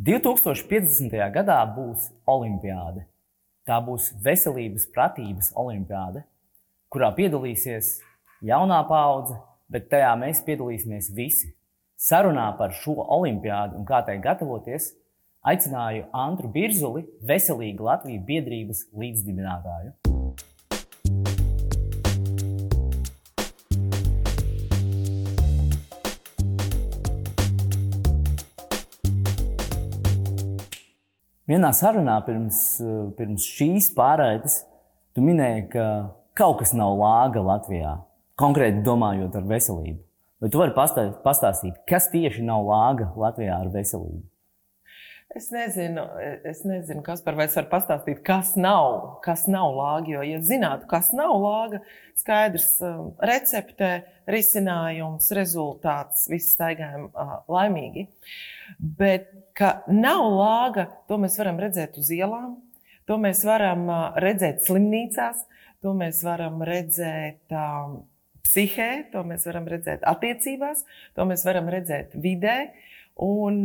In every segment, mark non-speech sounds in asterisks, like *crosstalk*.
2050. gadā būs olimpiāde. Tā būs veselības pratības olimpiāde, kurā piedalīsies jaunā paudze, bet tajā mēs piedalīsimies visi. Sarunā par šo olimpiādu un kā tai gatavoties, aicināju Antru Birzuli, Veselīga Latvijas biedrības līdzdibinātāju. Vienā sarunā pirms, pirms šīs pārraides tu minēji, ka kaut kas nav lāga Latvijā, konkrēti domājot ar veselību. Vai tu vari pastāstīt, kas tieši nav lāga Latvijā ar veselību? Es nezinu, es nezinu, kas par vai es varu pastāstīt, kas nav, kas nav lāga. Jo, ja zinātu, kas nav lāga, skaidrs, um, recepte, risinājums, rezultāts, viss staigājam uh, laimīgi. Bet ka nav lāga, to mēs varam redzēt uz ielām, to mēs varam redzēt slimnīcās, to mēs varam redzēt um, psihē, to mēs varam redzēt attiecībās, to mēs varam redzēt vidē. Un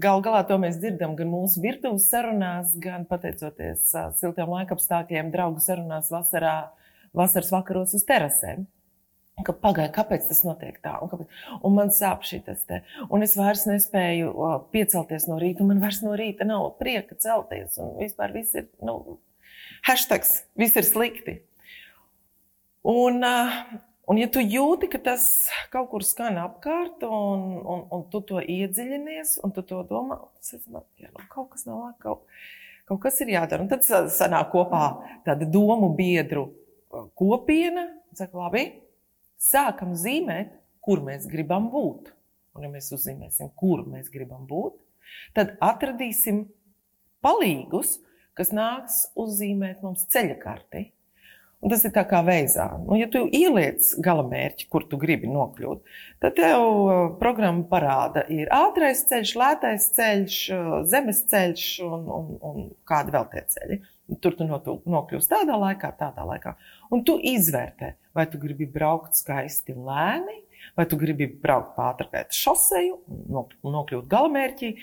gal galā to mēs dzirdam gan mūsu virtuves sarunās, gan pateicoties siltiem laikapstākļiem, draugu sarunās vasarā, vasaras vakaros uz terasēm. Ka pagaidi, kāpēc tas notiek tā, un, kāpēc, un man sāp šī te, un es vairs nespēju piecelties no rīta, un man vairs no rīta nav prieka celties, un vispār viss ir, nu, hashtags, viss ir slikti. Un, uh, un ja tu jūti, ka tas kaut kur skan apkārt, un, un, un tu to iedziļinies, un tu to domā, tad jā, nu, kaut kas nav labi, kaut, kaut kas ir jādara. Un tad sanāk kopā tāda domu biedru kopiena, saka, labi, sākam zīmēt, kur mēs gribam būt. Un, ja mēs uzzīmēsim, kur mēs gribam būt, tad atradīsim palīgus, kas nāks uzzīmēt mums ceļa karti. Un tas ir tā kā veizā. Nu, ja tu ieliec gala mērķi, kur tu gribi nokļūt, tad tev uh, programma parāda, ir ātrais ceļš, lētais ceļš, uh, zemes ceļš un, un, un kādi vēl tie ceļi. Tur tu nokļūsi tādā laikā, tādā laikā. Un tu izvērtē, vai tu gribi braukt skaisti lēni, vai tu gribi braukt pātrāk šoseju, nokļūt galamērķī,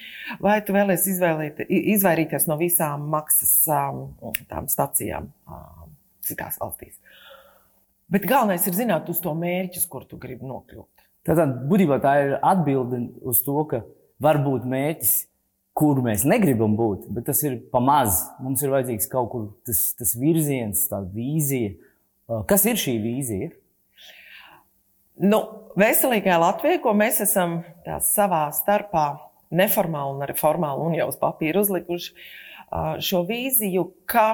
vai tu vēlies izvairīties no visām maksas um, stacijām um, citās valstīs. Bet galvenais ir zināt uz to mērķus, kur tu gribi nokļūt. Tātad, būtībā tā ir atbilde uz to, ka var būt mērķis kur mēs negribam būt, bet tas ir pamazs. Mums ir vajadzīgs kaut kur tas, tas virziens, tā vīzija. Kas ir šī vīzija? Nu, veselīgajā Latvijā, ko mēs esam savā starpā neformāli un arī formāli un jau uz papīra uzlikuši šo vīziju, ka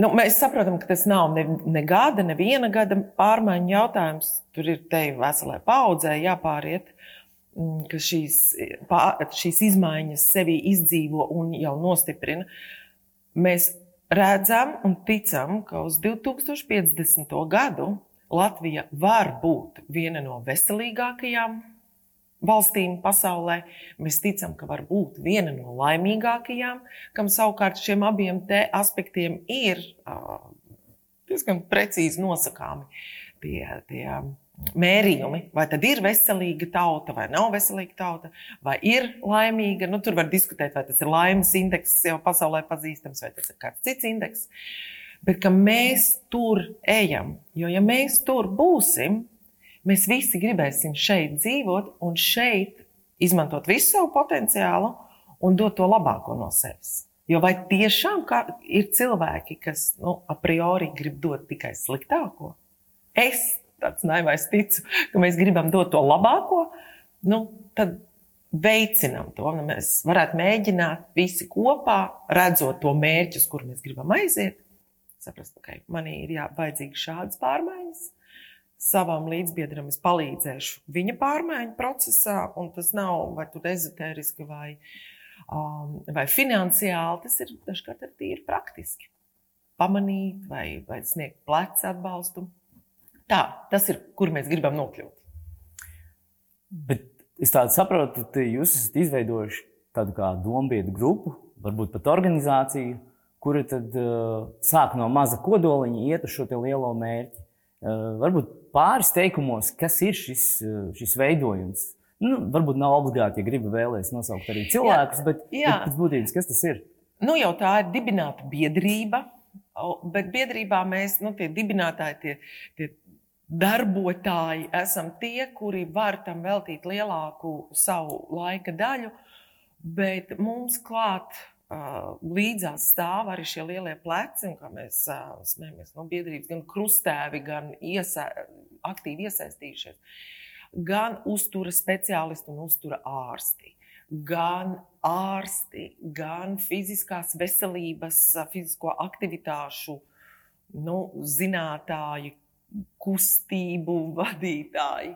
nu, mēs saprotam, ka tas nav ne, ne gada, ne viena gada pārmaiņu jautājums. Tur ir te veselai paudzē jāpāriet Mm, ka šīs, šīs izmaiņas sevi izdzīvo un jau nostiprina, mēs redzam un ticam, ka uz 2050. gadu Latvija var būt viena no veselīgākajām valstīm pasaulē. Mēs ticam, ka var būt viena no laimīgākajām, kam savukārt šiem abiem aspektiem ir diezgan precīzi nosakāmi tie, tie mērījumi, vai tad ir veselīga tauta vai nav veselīga tauta, vai ir laimīga. Nu, tur var diskutēt, vai tas ir laimes indeks, jau pasaulē pazīstams, vai tas ir kāds cits indeks. Bet mēs tur ejam, jo ja mēs tur būsim, mēs visi gribēsim šeit dzīvot un šeit izmantot visu savu potenciālu un dot to labāko no sevis. Jo vai tiešām ir cilvēki, kas nu, a priori grib dot tikai sliktāko? Es tāds naivais ticu, ka mēs gribam dot to labāko, nu, tad veicinām to. Nu, mēs varētu mēģināt visi kopā, redzot to mērķus, kur mēs gribam aiziet, saprast, ka okay, manī ir jā, vajadzīgas šādas pārmaiņas. Savam līdzbiedram es palīdzēšu viņa pārmaiņu procesā, un tas nav vai ezotēriski vai, um, vai finansiāli. Tas ir dažkārt arī tīri praktiski. Pamanīt vai, vai sniegt plecu atbalstu Tā, tas ir, kur mēs gribam nokļūt. Bet es tādu saprotu, ka jūs esat izveidojuši tādu kā dombietu grupu, varbūt pat organizāciju, kura tad uh, sāk no maza kodoliņa, iet uz šo lielo mērķi. Uh, varbūt pāris teikumos, kas ir šis, uh, šis veidojums. Nu, varbūt nav obligāti, ja gribi vēlēties nosaukt arī cilvēkus, jā, bet, jā. bet pēc būtības kas tas ir? Nu, jau tā ir dibināta biedrība, bet biedrībā mēs, nu, tie dibinātāji, tie, tie darbotāji, esam tie, kuri var tam veltīt lielāku savu laika daļu, bet mums klāt līdzās stāv arī šie lielie pleci, un kā mēs smējamies no biedrības, gan krustēvi, gan iesa, aktīvi iesaistījušies, gan uztura speciālisti un uztura ārsti. Gan ārsti, gan fiziskās veselības, fizisko aktivitāšu nu, zinātāji, kustību vadītāji,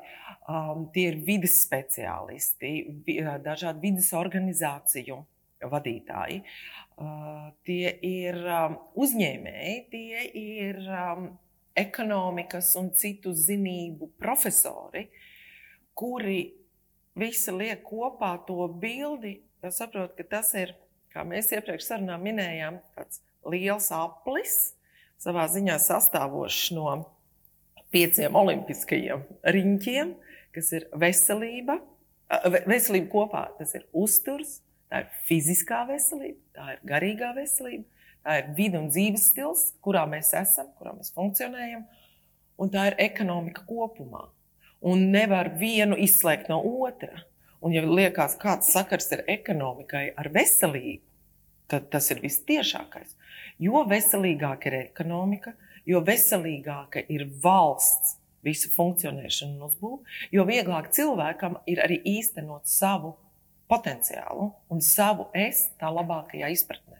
um, tie ir vidas speciālisti, dažādu vidas organizāciju vadītāji. Uh, tie ir um, uzņēmēji, tie ir um, ekonomikas un citu zinību profesori, kuri visi liek kopā to bildi. Es saprotu, ka tas ir, kā mēs iepriekš sarunā minējām, tāds liels aplis, savā ziņā sastāvošs no pieciem olimpiskajiem riņķiem, kas ir veselība, veselība kopā, tas ir uzturs, Tā ir fiziskā veselība, tā ir garīgā veselība, tā ir vide un dzīves stils, kurā mēs esam, kurā mēs funkcionējam, un tā ir ekonomika kopumā. Un nevar vienu izslēgt no otra. Un, ja liekas, kāds sakars ir ekonomikai ar veselību, tad tas ir vistiešākais. Jo veselīgāka ir ekonomika, jo veselīgāka ir valsts visu funkcionēšanu un uzbūve, jo vieglāk cilvēkam ir arī īstenot savu potenciālu un savu es tā labākajā izpratnē.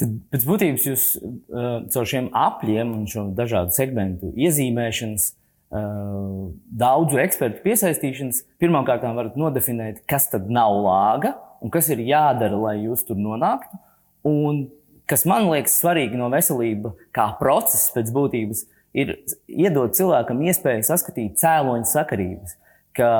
Tad pēc būtības jūs uh, caur šiem apļiem un šo dažādu segmentu iezīmēšanas, uh, daudzu ekspertu piesaistīšanas, pirmkārt varat nodefinēt, kas tad nav lāga un kas ir jādara, lai jūs tur nonāktu. Un kas man liekas svarīgi no veselības, kā procesa pēc būtības, ir iedot cilvēkam iespēju saskatīt cēloņu sakarības. Ka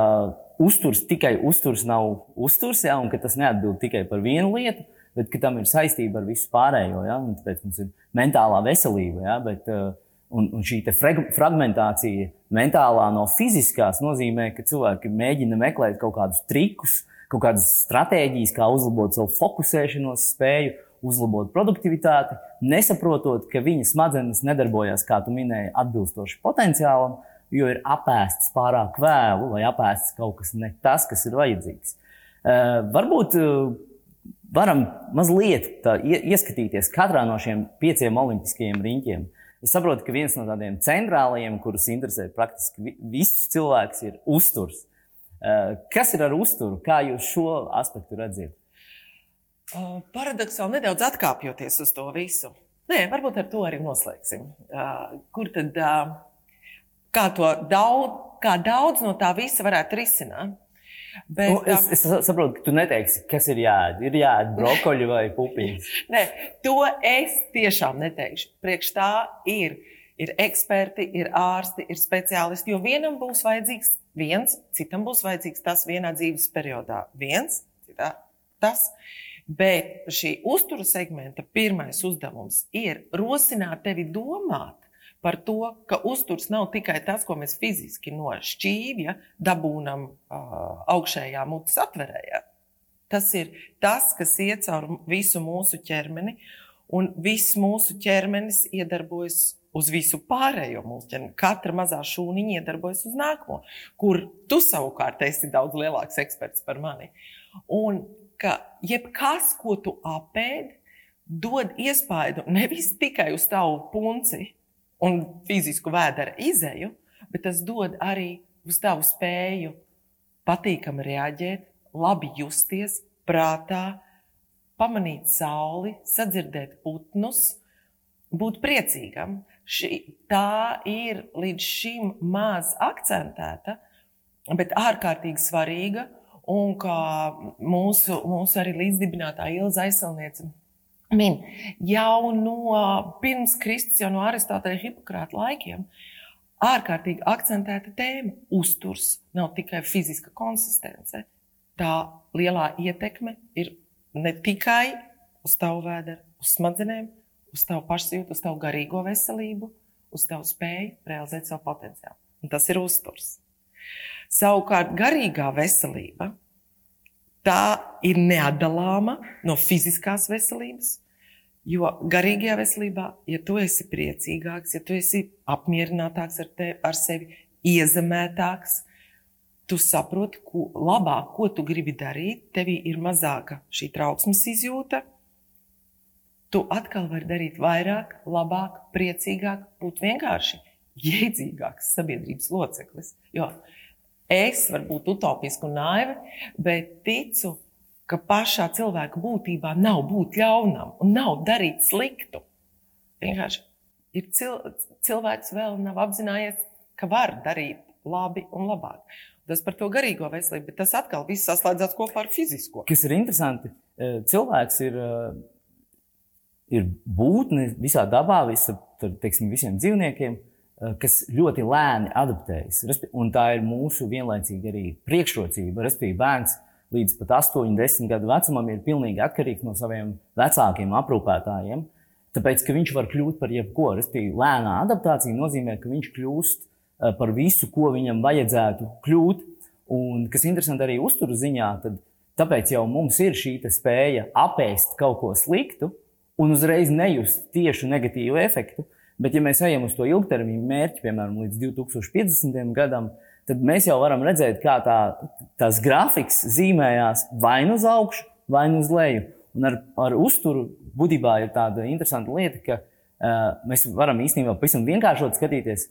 uzturs tikai uzturs nav uzturs, ja, un ka tas neatbild tikai par vienu lietu, bet tam ir saistība ar visu pārējo. Ja, tāpēc mums ir mentālā veselība. Ja, bet, uh, un, un šī fragmentācija mentālā no fiziskās nozīmē, ka cilvēki mēģina meklēt kaut kādus trikus, kaut kādas stratēģijas, kā uzlabot savu fokusēšanos, spēju, uzlabot produktivitāti, nesaprotot, ka viņa smadzenes nedarbojas, kā tu minēji, atbilstoši potenciālam, uh, jo ir apēsts pārāk vēlu vai apēsts kaut kas ne tas, kas ir vajadzīgs. Uh, varbūt uh, varam mazliet ieskatīties katrā no šiem pieciem olimpiskajiem riņķiem. Es saprotu, ka viens no tādiem centrālajiem, kurus interesē praktiski viss cilvēks, ir uzturs. Uh, kas ir ar uzturu? Kā jūs šo aspektu redzat? Paradoxāli nedaudz atkāpjoties uz to visu. Nē, varbūt ar to arī noslēgsim. Kur tad kā, daudz, kā daudz no tā visa varētu risināt. Bet, nu, es, es saprotu, ka tu neteiksi, kas ir jāēd. Ir jāēd brokoļi vai pupiņas. *laughs* Nē, to es tiešām neteikšu. Priekš tā ir. Ir eksperti, ir ārsti, ir speciālisti. Jo vienam būs vajadzīgs viens, citam būs vajadzīgs tas vienā dzīves periodā. Viens, citā tas. Bet šī uzturu segmenta pirmais uzdevums ir rosināt tevi domāt par to, ka uzturs nav tikai tas, ko mēs fiziski no šķīvja dabūnam uh, augšējā mutes atverējā. Tas ir tas, kas iet cauri visu mūsu ķermeni, un viss mūsu ķermenis iedarbojas uz visu pārējo mūsu ķermeni. Katra mazā šūniņa iedarbojas uz nākamo, kur tu savukārt esi daudz lielāks eksperts par mani. Un ka jebkas, ko tu apēdi, dod iespaidu nevis tikai uz tavu punci, un fizisku vēdera izēju, bet tas dod arī uz tavu spēju patīkami reaģēt, labi justies, prātā, pamanīt sauli, sadzirdēt putnus, būt priecīgam. Šī, tā ir līdz šim maz akcentēta, bet ārkārtīgi svarīga. Un kā mūsu, mūsu arī līdzdibinātāja Ilza aizsilniece min jau no pirms Kristus, jau no Aristoteļa Hipokrāta laikiem. Ārkārtīgi akcentēta tēma - uzturs nav tikai fiziska konsistence. Tā lielā ietekme ir ne tikai uz tavu vēderi, uz smadzenēm, uz tavu pašsajūtu, uz tavu garīgo veselību, uz tavu spēju realizēt savu potenciālu. Un tas ir uzturs. Savukārt, garīgā veselība tā ir neatdalāma no fiziskās veselības. Jo garīgajā veselībā, ja tu esi priecīgāks, ja tu esi apmierinātāks ar, te, ar sevi, iezemētāks, tu saproti, ko labāk, ko tu gribi darīt, tevī ir mazāka šī trauksmes izjūta. Tu atkal vari darīt vairāk, labāk, priecīgāk, būt vienkārši jēdzīgāks sabiedrības loceklis. Jo es varu būt utopiski un naiva, bet ticu, ka pašā cilvēka būtībā nav būt ļaunam un nav darīt sliktu. Vienkārši ir cil cilvēks vēl nav apzinājies, ka var darīt labi un labāk. Tas par to garīgo veselību, bet tas atkal viss saslēdzas kopā ar fizisko. Kas ir interesanti, e, cilvēks ir, e, ir būtne visā dabā, visa, teiksim, visiem dzīvniekiem, e, kas ļoti lēni adaptējas. Un tā ir mūsu vienlaicīgi arī priekšrocība. Respektīvi, bērns līdz pat 8, 10 gadu vecumam ir pilnīgi atkarīgs no saviem vecākiem aprūpētājiem. Tāpēc, ka viņš var kļūt par jebko, respektīvi, lēnā adaptācija nozīmē, ka viņš kļūst eh, par visu, ko viņam vajadzētu kļūt. Un, kas interesanti arī uzturu ziņā, tad tāpēc jau mums ir šī spēja apēst kaut ko sliktu un uzreiz nejust tiešu negatīvu efektu. Bet, ja mēs ejam uz to ilgtermiņa mērķi, piemēram, līdz 2050. gadam, tad mēs jau varam redzēt, kā tā, tās grafiks zīmējās vai nu uz augšu, vai nu uz leju. Un ar, ar uzturu būtībā ir tāda interesanta lieta, ka uh, mēs varam īstenībā pavisam vienkāršot skatīties,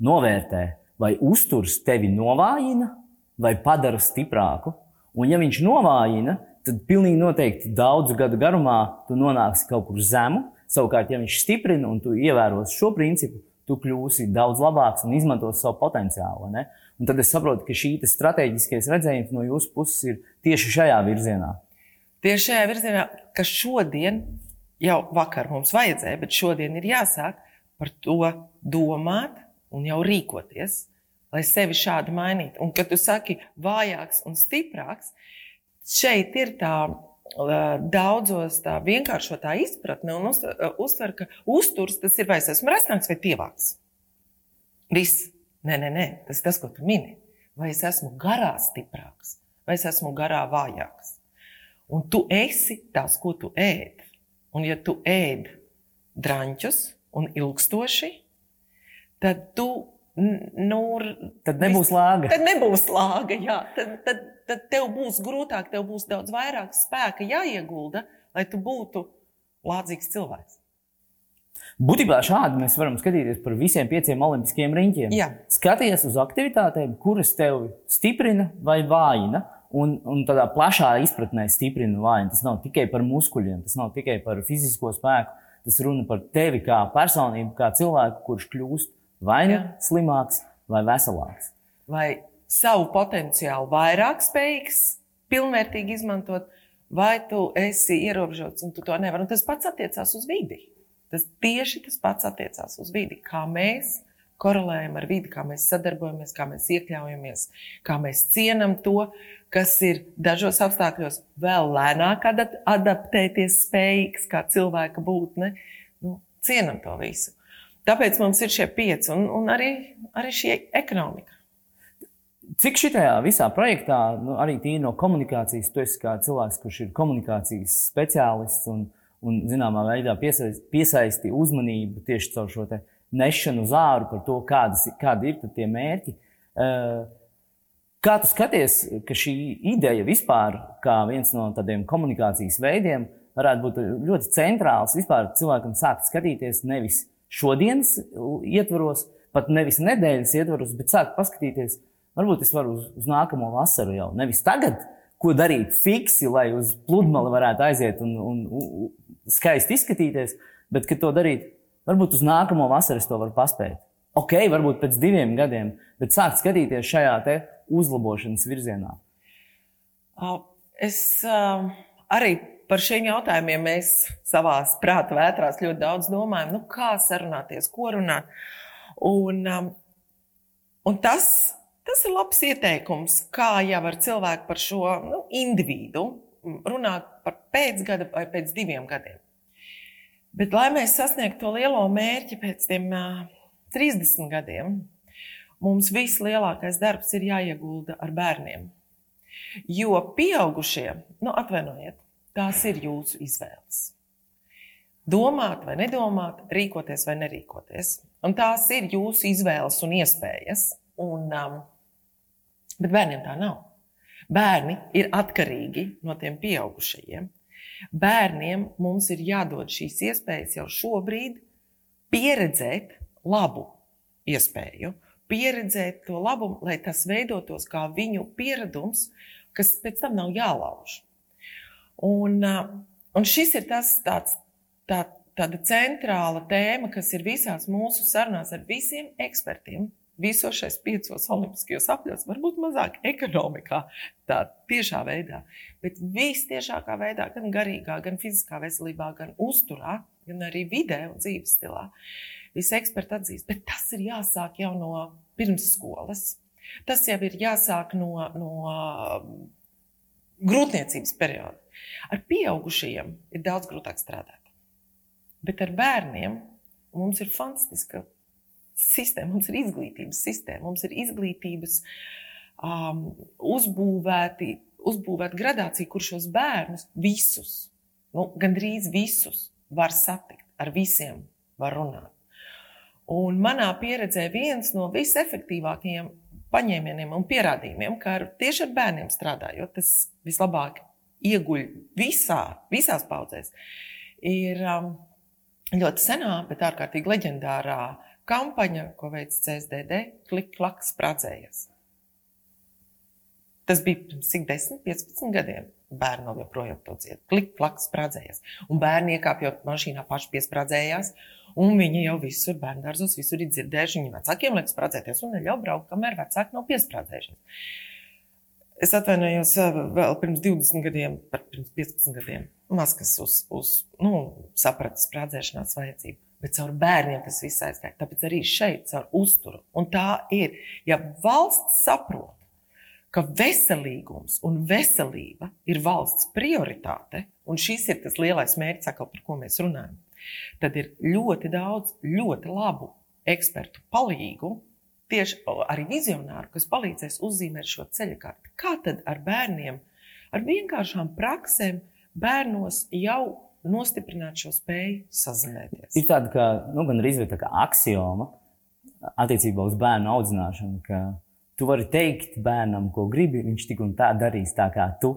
novērtē, vai uzturs tevi novājina vai padara stiprāku. Un ja viņš novājina, tad pilnīgi noteikti daudzu gadu garumā tu nonāksi kaut kur zemu. Savukārt, ja viņš stiprina un tu ievēros šo principu, tu kļūsi daudz labāks un izmantos savu potenciālu. Un tad es saprotu, ka šī strateģiskais redzējums no jūsu puses ir tieši šajā virzienā. Tieši šajā virzienā, ka šodien, jau vakar mums vajadzēja, bet šodien ir jāsāk par to domāt un jau rīkoties, lai sevi šādi mainītu. Un, kad tu saki vājāks un stiprāks, šeit ir tā daudzos tā vienkāršotā izpratne un uztver, ka uzturs tas ir vai es esmu resnāks vai tievāks. Viss. Nē, nē, nē, tas ir tas, ko tu mini. Vai es esmu garā stiprāks, vai es esmu garā vājāks. Un tu esi tas, ko tu ēd. Un ja tu ēd drāņķus un ilgstoši, tad tu. Nu, tad nebūs lāga. Tad nebūs lāga, jā. Tad, tad, tad tev būs grūtāk, tev būs daudz vairāk spēka jāiegulda, lai tu būtu lādzīgs cilvēks. Būtībā šādi mēs varam skatīties par visiem pieciem olimpiskiem riņķiem. Jā. Skaties uz aktivitātēm, kuras tevi stiprina vai vājina. Un, un tādā plašā izpratnē stiprina vājina. Tas nav tikai par muskuļiem, tas nav tikai par fizisko spēku. Tas runa par tevi kā personību, kā cilvēku, kurš kļūst vai nu slimāks, vai veselāks. Vai savu potenciālu vairāk spējīgs, pilnvērtīgi izmantot, vai tu esi ierobežots un tu to nevari. Un tas pats attiecās uz vidi. Tas tieši tas pats attiecās uz vidi. Kā mēs korelējam ar vidi, kā mēs sadarbojamies, kā mēs iekļaujamies, kā mēs cienam to, kas ir dažos apstākļos vēl lēnāk adaptēties spējīgs, kā cilvēka būtne. Nu, cienam to visu. Tāpēc mums ir šie pieci un, un arī, arī šī ekonomika. Cik šajā visā projektā, nu, arī tīri no komunikācijas, tu esi kā cilvēks, kurš ir komunikācijas speciālists un, un zināmā veidā piesaisti, piesaisti uzmanību tieši caur šo nešanu uz āru par to, kādas, kādi ir tie mērķi. Eh, kā tu skaties, ka šī ideja vispār, kā viens no tādiem komunikācijas veidiem, varētu būt ļoti centrāls vispār cilvēkam sākt skatīties nevis šodienas ietvaros, pat nevis nedēļas ietvaros, bet sākt paskatīties, varbūt es varu uz, uz nākamo vasaru jau. Nevis tagad, ko darīt fiksi, lai uz pludmali varētu aiziet un, un, un skaisti izskatīties, bet, to darīt, varbūt uz nākamo vasaru to varu paspēt. Ok, varbūt pēc diviem gadiem, bet sākt skatīties šajā uzlabošanas virzienā. Es arī par šiem jautājumiem mēs savā prāta vētrās ļoti daudz domājam, nu, kā sarunāties, ko runāt. Un, un tas, tas ir labs ieteikums, kā jau ar cilvēku par šo nu, individu runāt par pēcgada vai pēc diviem gadiem. Bet, lai mēs sasniegtu to lielo mērķi pēc tiem uh, 30 gadiem, mums vislielākais darbs ir jāiegulda ar bērniem. Jo pieaugušie, nu, atvainojiet, tās ir jūsu izvēles. Domāt vai nedomāt, rīkoties vai nerīkoties. Un tās ir jūsu izvēles un iespējas. Un, um, bet bērniem tā nav. Bērni ir atkarīgi no tiem pieaugušajiem. Bērniem mums ir jādod šīs iespējas jau šobrīd, pieredzēt labu iespēju, pieredzēt to labumu, lai tas veidotos kā viņu pieredums, kas pēc tam nav jālauž. Un, un šis ir tas tāds, tā, tāda centrāla tēma, kas ir visās mūsu sarunās ar visiem ekspertiem, visos šais piecos olimpiskajos apļos, varbūt mazāk ekonomikā, tā tiešā veidā, bet vistiešākā veidā, gan garīgā, gan fiziskā veselībā, gan uzturā, gan arī vidē un dzīves stilā. Visi eksperti atzīst, bet tas ir jāsāk jau no pirmsskolas. Tas jau ir jāsāk no, no grūtniecības perioda. Ar pieaugušajiem ir daudz grūtāk strādāt. Bet ar bērniem mums ir fantastiska sistēma, mums ir izglītības sistēma, mums ir izglītības um, uzbūvēti, uzbūvēta gradācija, kur šos bērnus visus, nu, gandrīz visus var satikt, ar visiem var runāt. Un manā pieredzē viens no visefektīvākajiem paņēmieniem un pierādījumiem, kā ar, tieši ar bērniem strādājot, tas vislabāk ieguļ visā, visās paudzēs, ir um, ļoti senā, bet ārkārtīgi leģendārā uh, kampaņa, ko veids CSDD, klik-klaks sprādzējies. Tas bija pirms cik 10, 15 gadiem. Bērni vēl joprojām to dzied. Klik-klaks sprādzējies. Un bērni iekāpjot mašīnā paši piesprādzējās. Un viņi jau visur, bērnu dārzos, visur ir dzirdējuši, viņu vecākiem liekas sprādzēties un neļauj braukt, kamēr vecāki nav piesprādzējušies. Es atvainojos vēl pirms 20 gadiem, pirms 15 gadiem. Maz kas uz, uz nu, saprata sprādzēšanās vajadzību bet caur bērniem tas viss aizgāja. Tāpēc arī šeit, caur uzturu. Un tā ir, ja valsts saprot, ka veselīgums un veselība ir valsts prioritāte, un šis ir tas lielais mērķis, atkal, par ko mēs runājam, tad ir ļoti daudz ļoti labu ekspertu palīgu, tieši arī vizionāru, kas palīdzēs uzzīmēt šo ceļu karti. Kā tad ar bērniem, ar vienkāršām praksēm bērnos jau nostiprināt šo spēju sazināties. Ir tāda, ka, nu, gan arī tā kā axioma attiecībā uz bērnu audzināšanu, ka tu vari teikt bērnam, ko gribi, viņš tik un tā darīs tā kā tu.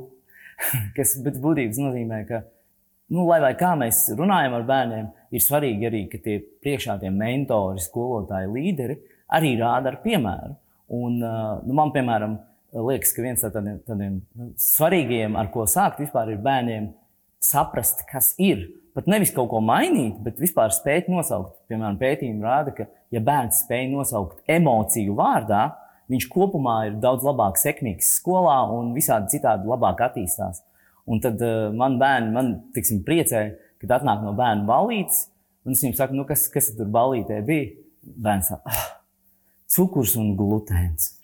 *laughs* Kas būtībā nozīmē, ka, nu, lai, lai kā mēs runājam ar bērniem, ir svarīgi arī, ka tie priekšā tie mentori, skolotāji, līderi arī rāda ar piemēru. Un, nu, man, piemēram, liekas, ka viens no tādiem, tādiem svarīgiem, ar ko sākt vispār, ir bērniem saprast, kas ir. Pat nevis kaut ko mainīt, bet vispār spēt nosaukt. Piemēram, pētījumi rāda, ka, ja bērns spēj nosaukt emociju vārdā, viņš kopumā ir daudz labāk sekmīgs skolā un visādi citādi labāk attīstās. Un tad uh, man bērni, man, tiksim, priecē, kad atnāk no bērna balītes, un es viņiem saku, nu, kas, kas tur balītē bija? Bērns saka, ah, cukurs un glutēns.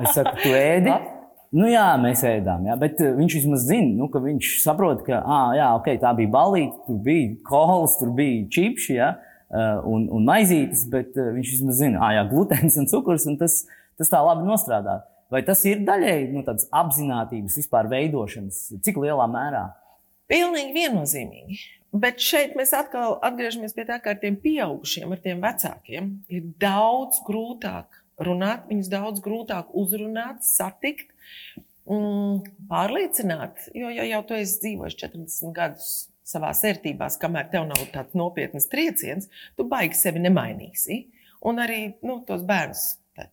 Es saku, tu ēdi? *laughs* Nu, jā, mēs ēdām, jā, bet uh, viņš vismaz zina, nu, ka viņš saprot, ka ah, jā, okay, tā bija balīta, tur bija kolas, tur bija čipši jā, uh, un, un maizītes, bet uh, viņš vismaz zina, ah, jā, glutēns un cukurs, un tas, tas tā labi nostrādā. Vai tas ir daļēji nu, tādas apziņotības vispār veidošanas, cik lielā mērā? Pilnīgi viennozīmīgi. Bet šeit mēs atkal atgriežamies pie tā, ka ar tiem pieaugušiem, ar tiem vecākiem ir daudz grūtāk runāt, viņus daudz grūtāk uzrunāt, satikt, pārliecināt. Jo, ja jau tu esi dzīvojis 40 gadus savā ērtībā, kamēr tev nav tāds nopietns trieciens, tu baigi sevi nemainīsi. Un arī nu, tos bērnus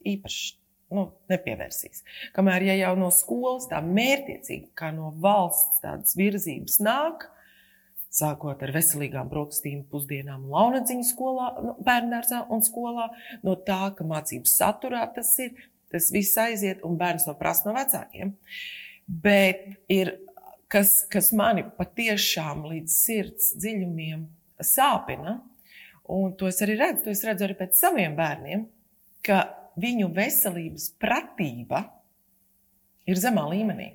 īpaši nu, nepievērsīs. Kamēr ja jau no skolas tā mērķiecīgi, kā no valsts tādas virzības nāk, sākot ar veselīgām brokastīm, pusdienām, launadziņu skolā, nu, bērngārzā un skolā, no tā, ka mācības saturā tas ir, tas viss aiziet un bērns to prasa no vecākiem. Bet ir kas, kas mani patiešām līdz sirds dziļumiem sāpina, un to es arī redzu, to es redzu arī pēc saviem bērniem, ka viņu veselības pratība ir zemā līmenī.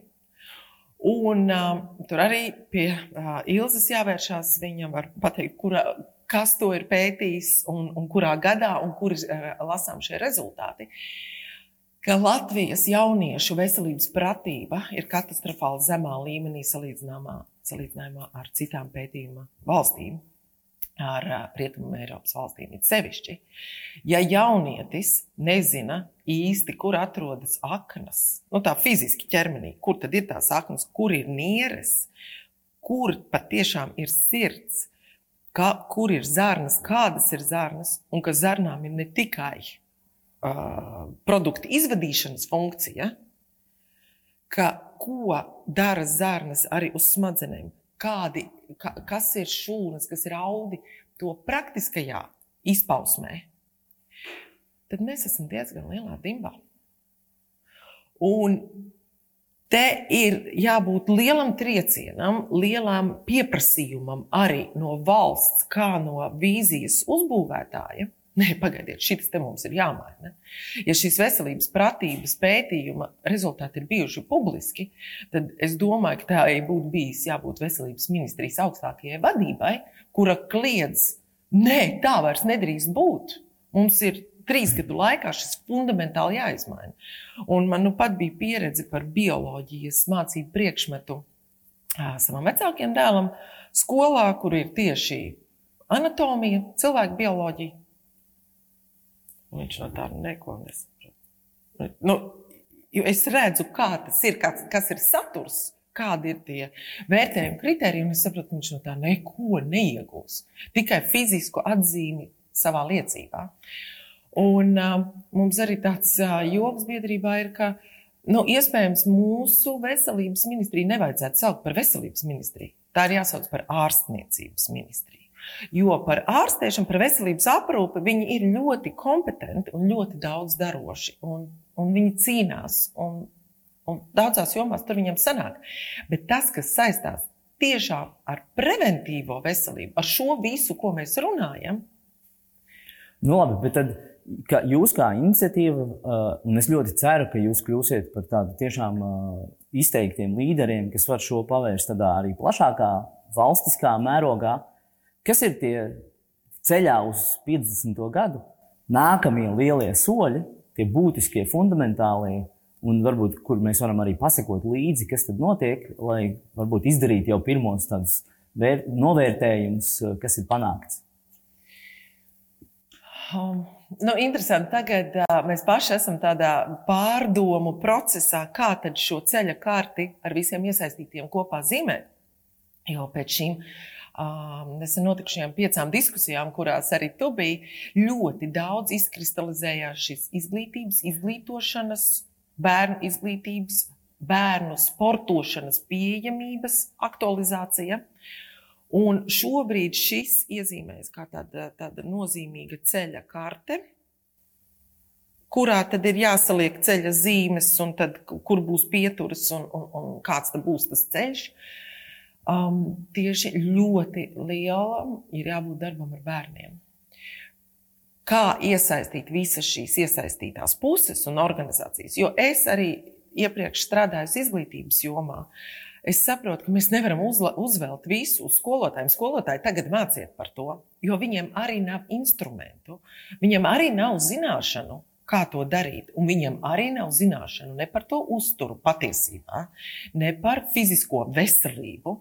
Un uh, tur arī pie uh, Ilzas jāvēršās. Viņa var pateikt, kura, kas to ir pētījis un, un kurā gadā un kur uh, lasām šie rezultāti. Ka Latvijas jauniešu veselības pratība ir katastrofāli zemā līmenī salīdzinājumā ar citām pētījuma valstīm ar Rietumu Eiropas valstīm. Ir sevišķi, ja jaunietis nezina īsti, kur atrodas aknas, nu tā fiziski ķermenī, kur tad ir tās aknas, kur ir nieres, kur patiešām ir sirds, kā, kur ir zarnas, kādas ir zarnas, un ka zarnām ir ne tikai produktu izvadīšanas funkcija, ka ko dara zarnas arī uz smadzenēm. Kādi, ka, kas ir šūnas, kas ir audi, to praktiskajā izpausmē, tad mēs esam diezgan lielā dimbā. Un te ir jābūt lielam triecienam, lielam pieprasījumam arī no valsts, kā no vīzijas uzbūvētāja Nē, pagaidiet, šis te mums ir jāmaina. Ja šīs veselības pratības pētījuma rezultāti ir bijuši publiski, tad es domāju, ka tā būtu bijis jābūt veselības ministrijas augstākajai vadībai, kura kliedz, nē, tā vairs nedrīkst būt. Mums ir trīs gadu laikā šis fundamentāli jāizmaina. Un man nu pat bija pieredze par bioloģijas mācību priekšmetu savam vecākiem dēlam skolā, kur ir tieši anatomija, cilvēku bioloģija Viņš no tā neko nesaprot. Nu, es redzu, kā tas ir, kas, kas ir saturs, kādi ir tie vērtējumi, kriteriji, un es saprotu, viņš no tā neko neiegūs. Tikai fizisku atzīmi savā liecībā. Un uh, mums arī tāds uh, joks biedrībā ir, ka nu, iespējams mūsu veselības ministriju nevajadzētu saukt par veselības ministriju. Tā ir jāsauc par ārstniecības ministriju. Jo par ārstēšanu, par veselības aprūpi viņi ir ļoti kompetenti un ļoti daudz daroši. Un, un viņi cīnās, un, un daudzās jomās tur viņam sanāk. Bet tas, kas saistās tiešām ar preventīvo veselību, ar šo visu, ko mēs runājam. Nu, labi, bet tad, ka jūs kā iniciatīva, uh, un es ļoti ceru, ka jūs kļūsiet par tādiem tiešām uh, izteiktiem līderiem, kas var šo pavērst tādā arī plašākā valstiskā mērogā. Kas ir tie ceļā uz 50. gadu? Nākamie lielie soļi, tie būtiskie, fundamentālie, un varbūt kur mēs varam arī pasakot līdzi, kas tad notiek, lai varbūt izdarītu jau pirmos tādus novērtējumus, kas ir panākts. Um, nu, interesanti. Tagad uh, mēs paši esam tādā pārdomu procesā, kā šo ceļa karti ar visiem iesaistītiem kopā zīmēt. Jo pēc šīm nesen notikušajām piecām diskusijām, kurās arī tu biji, ļoti daudz izkristalizējās šis izglītības, izglītošanas, bērnu izglītības, bērnu sportošanas pieejamības aktualizācija. Un šobrīd šis iezīmēs kā tāda, tāda nozīmīga ceļa karte, kurā tad ir jāsaliek ceļa zīmes, un tad, kur būs pieturas un, un, un kāds būs tas ceļš. Uh, um, tieši ļoti lielam ir jābūt darbam ar bērniem. Kā iesaistīt visas šīs iesaistītās puses un organizācijas? Jo es arī iepriekš strādāju izglītības jomā. Es saprotu, ka mēs nevaram uzvelt visu uz skolotājiem. Skolotāji tagad māciet par to, jo viņiem arī nav instrumentu, viņiem arī nav zināšanu, kā to darīt. Un viņam arī nav zināšanu ne par to uzturu patiesībā, ne par fizisko veselību,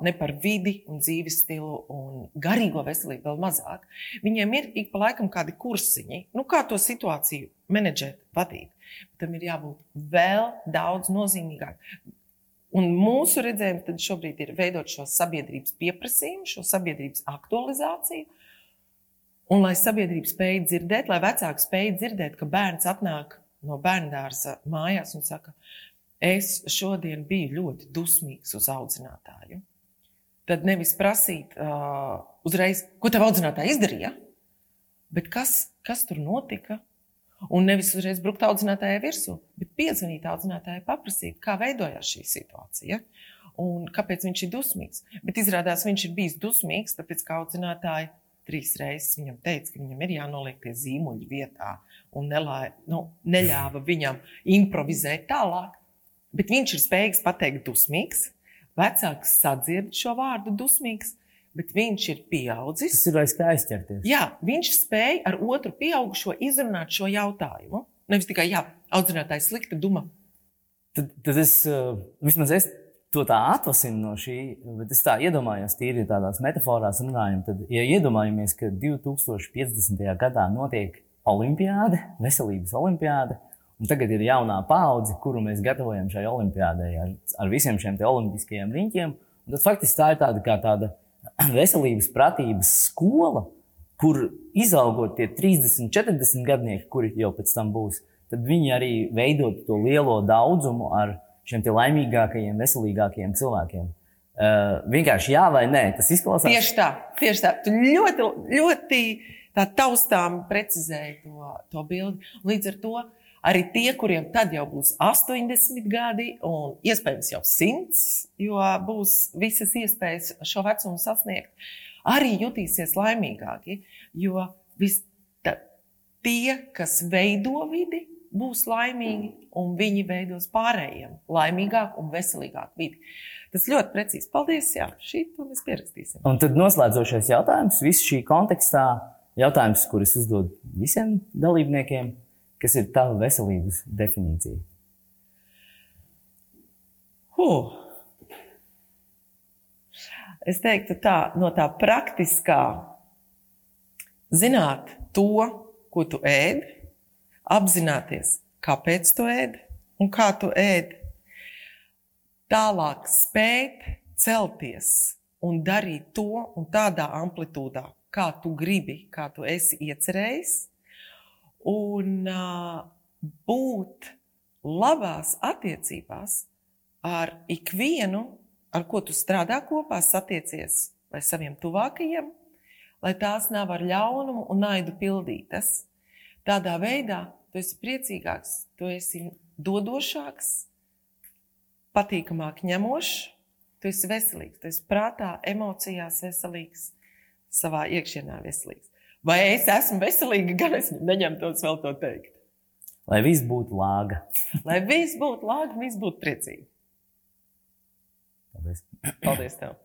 ne par vidi un dzīves stilu un garīgo veselību vēl mazāk. Viņiem ir ik pa laikam kādi kursiņi, nu, kā to situāciju menedžēt, vadīt. Tam ir jābūt vēl daudz nozīmīgāk. Un mūsu redzējums šobrīd ir veidot šo sabiedrības pieprasījumu, šo sabiedrības aktualizāciju. Un lai sabiedrība spēj dzirdēt, lai vecāki spēj dzirdēt, ka bērns atnāk no bērngārza mājās un saka, es šodien biju ļoti dusmīgs uz audzinātāju. Tad nevis prasīt uh, uzreiz, ko tev audzinātāja izdarīja, bet kas, kas tur notika. Un nevis uzreiz brukt audzinātājai virsū, bet piezvanīt audzinātājai, paprasīt, kā veidojās šī situācija un kāpēc viņš ir dusmīgs. Bet izrādās, viņš ir bijis dusmīgs, tāpēc, ka audzinātāji trīs reizes viņam teica, ka viņam ir jānoliek tie zīmuļi vietā un nelā, nu, neļāva viņam improvizēt tālāk. Bet viņš ir spējīgs pateikt, dusmīgs. Vecāks sadzird šo vārdu dusmīgs, bet viņš ir pieaudzis. Tas ir vairs kā aizķerties. Jā, viņš spēja ar otru pieaugušo izrunāt šo jautājumu. Nevis tikai, jā, audzinātājs slikta duma. Tad, tad es, uh, vismaz es to tā atvasinu no šī, bet es tā iedomājos, tīri tādās metaforās runājot. Tad, ja iedomājamies, ka 2050. gadā notiek olimpiāde, veselības olimpiāde, un tagad ir jaunā paudze, kuru mēs gatavojam šai olimpiādei ar, ar visiem šiem olimpiskajiem riņķiem, tad faktiski tā ir tāda tāda *clears throat* veselības pratības skola, kur izaugot tie 30, 40 gadnieki, kuri jau pēc tam būs, tad viņi arī veidot to lielo daudzumu ar šiem laimīgākajiem, veselīgākajiem cilvēkiem. Uh, vienkārši jā vai nē, tas izklausās. Tieši tā, tieši tā. Tu ļoti, ļoti tā taustām precizēji to, to bildi. Līdz ar to arī tie, kuriem tad jau būs 80 gadi un iespējams jau 100, jo būs visas iespējas šo vecumu sasniegt, arī jutīsies laimīgāki. Jo vis, ta, tie, kas veido vidi, būs laimīgi, un viņi veidos pārējiem laimīgāku un veselīgāku vidi. Tas ļoti precīzi. Paldies! Jā, šī to mēs pierakstīsim. Un tad noslēdzošais jautājums, visu šī kontekstā, jautājums, kurus uzdod visiem dalībniekiem, kas ir tava veselības definīcija? Huh. Es teiktu, tā no tā praktiskā zināt to, ko tu ēdi, apzināties, kāpēc tu ēd un kā tu ēd. Tālāk spēt celties un darīt to un tādā amplitūdā, kā tu gribi, kā tu esi iecerējis, un uh, būt labās attiecībās ar ikvienu, ar ko tu strādā kopā, satiecies vai saviem tuvākajiem, lai tās nav ar ļaunumu un naidu pildītas. Tādā veidā tu esi priecīgāks, tu esi dodošāks, patīkamāk ņemošs, tu esi veselīgs, tu esi prātā, emocijās veselīgs, savā iekšienā veselīgs. Vai es esmu veselīga, gan es neņemtos vēl to teikt. Lai viss būtu lāga. Lai viss būtu lāga, viss būtu priecīgi. Paldies. Paldies tev!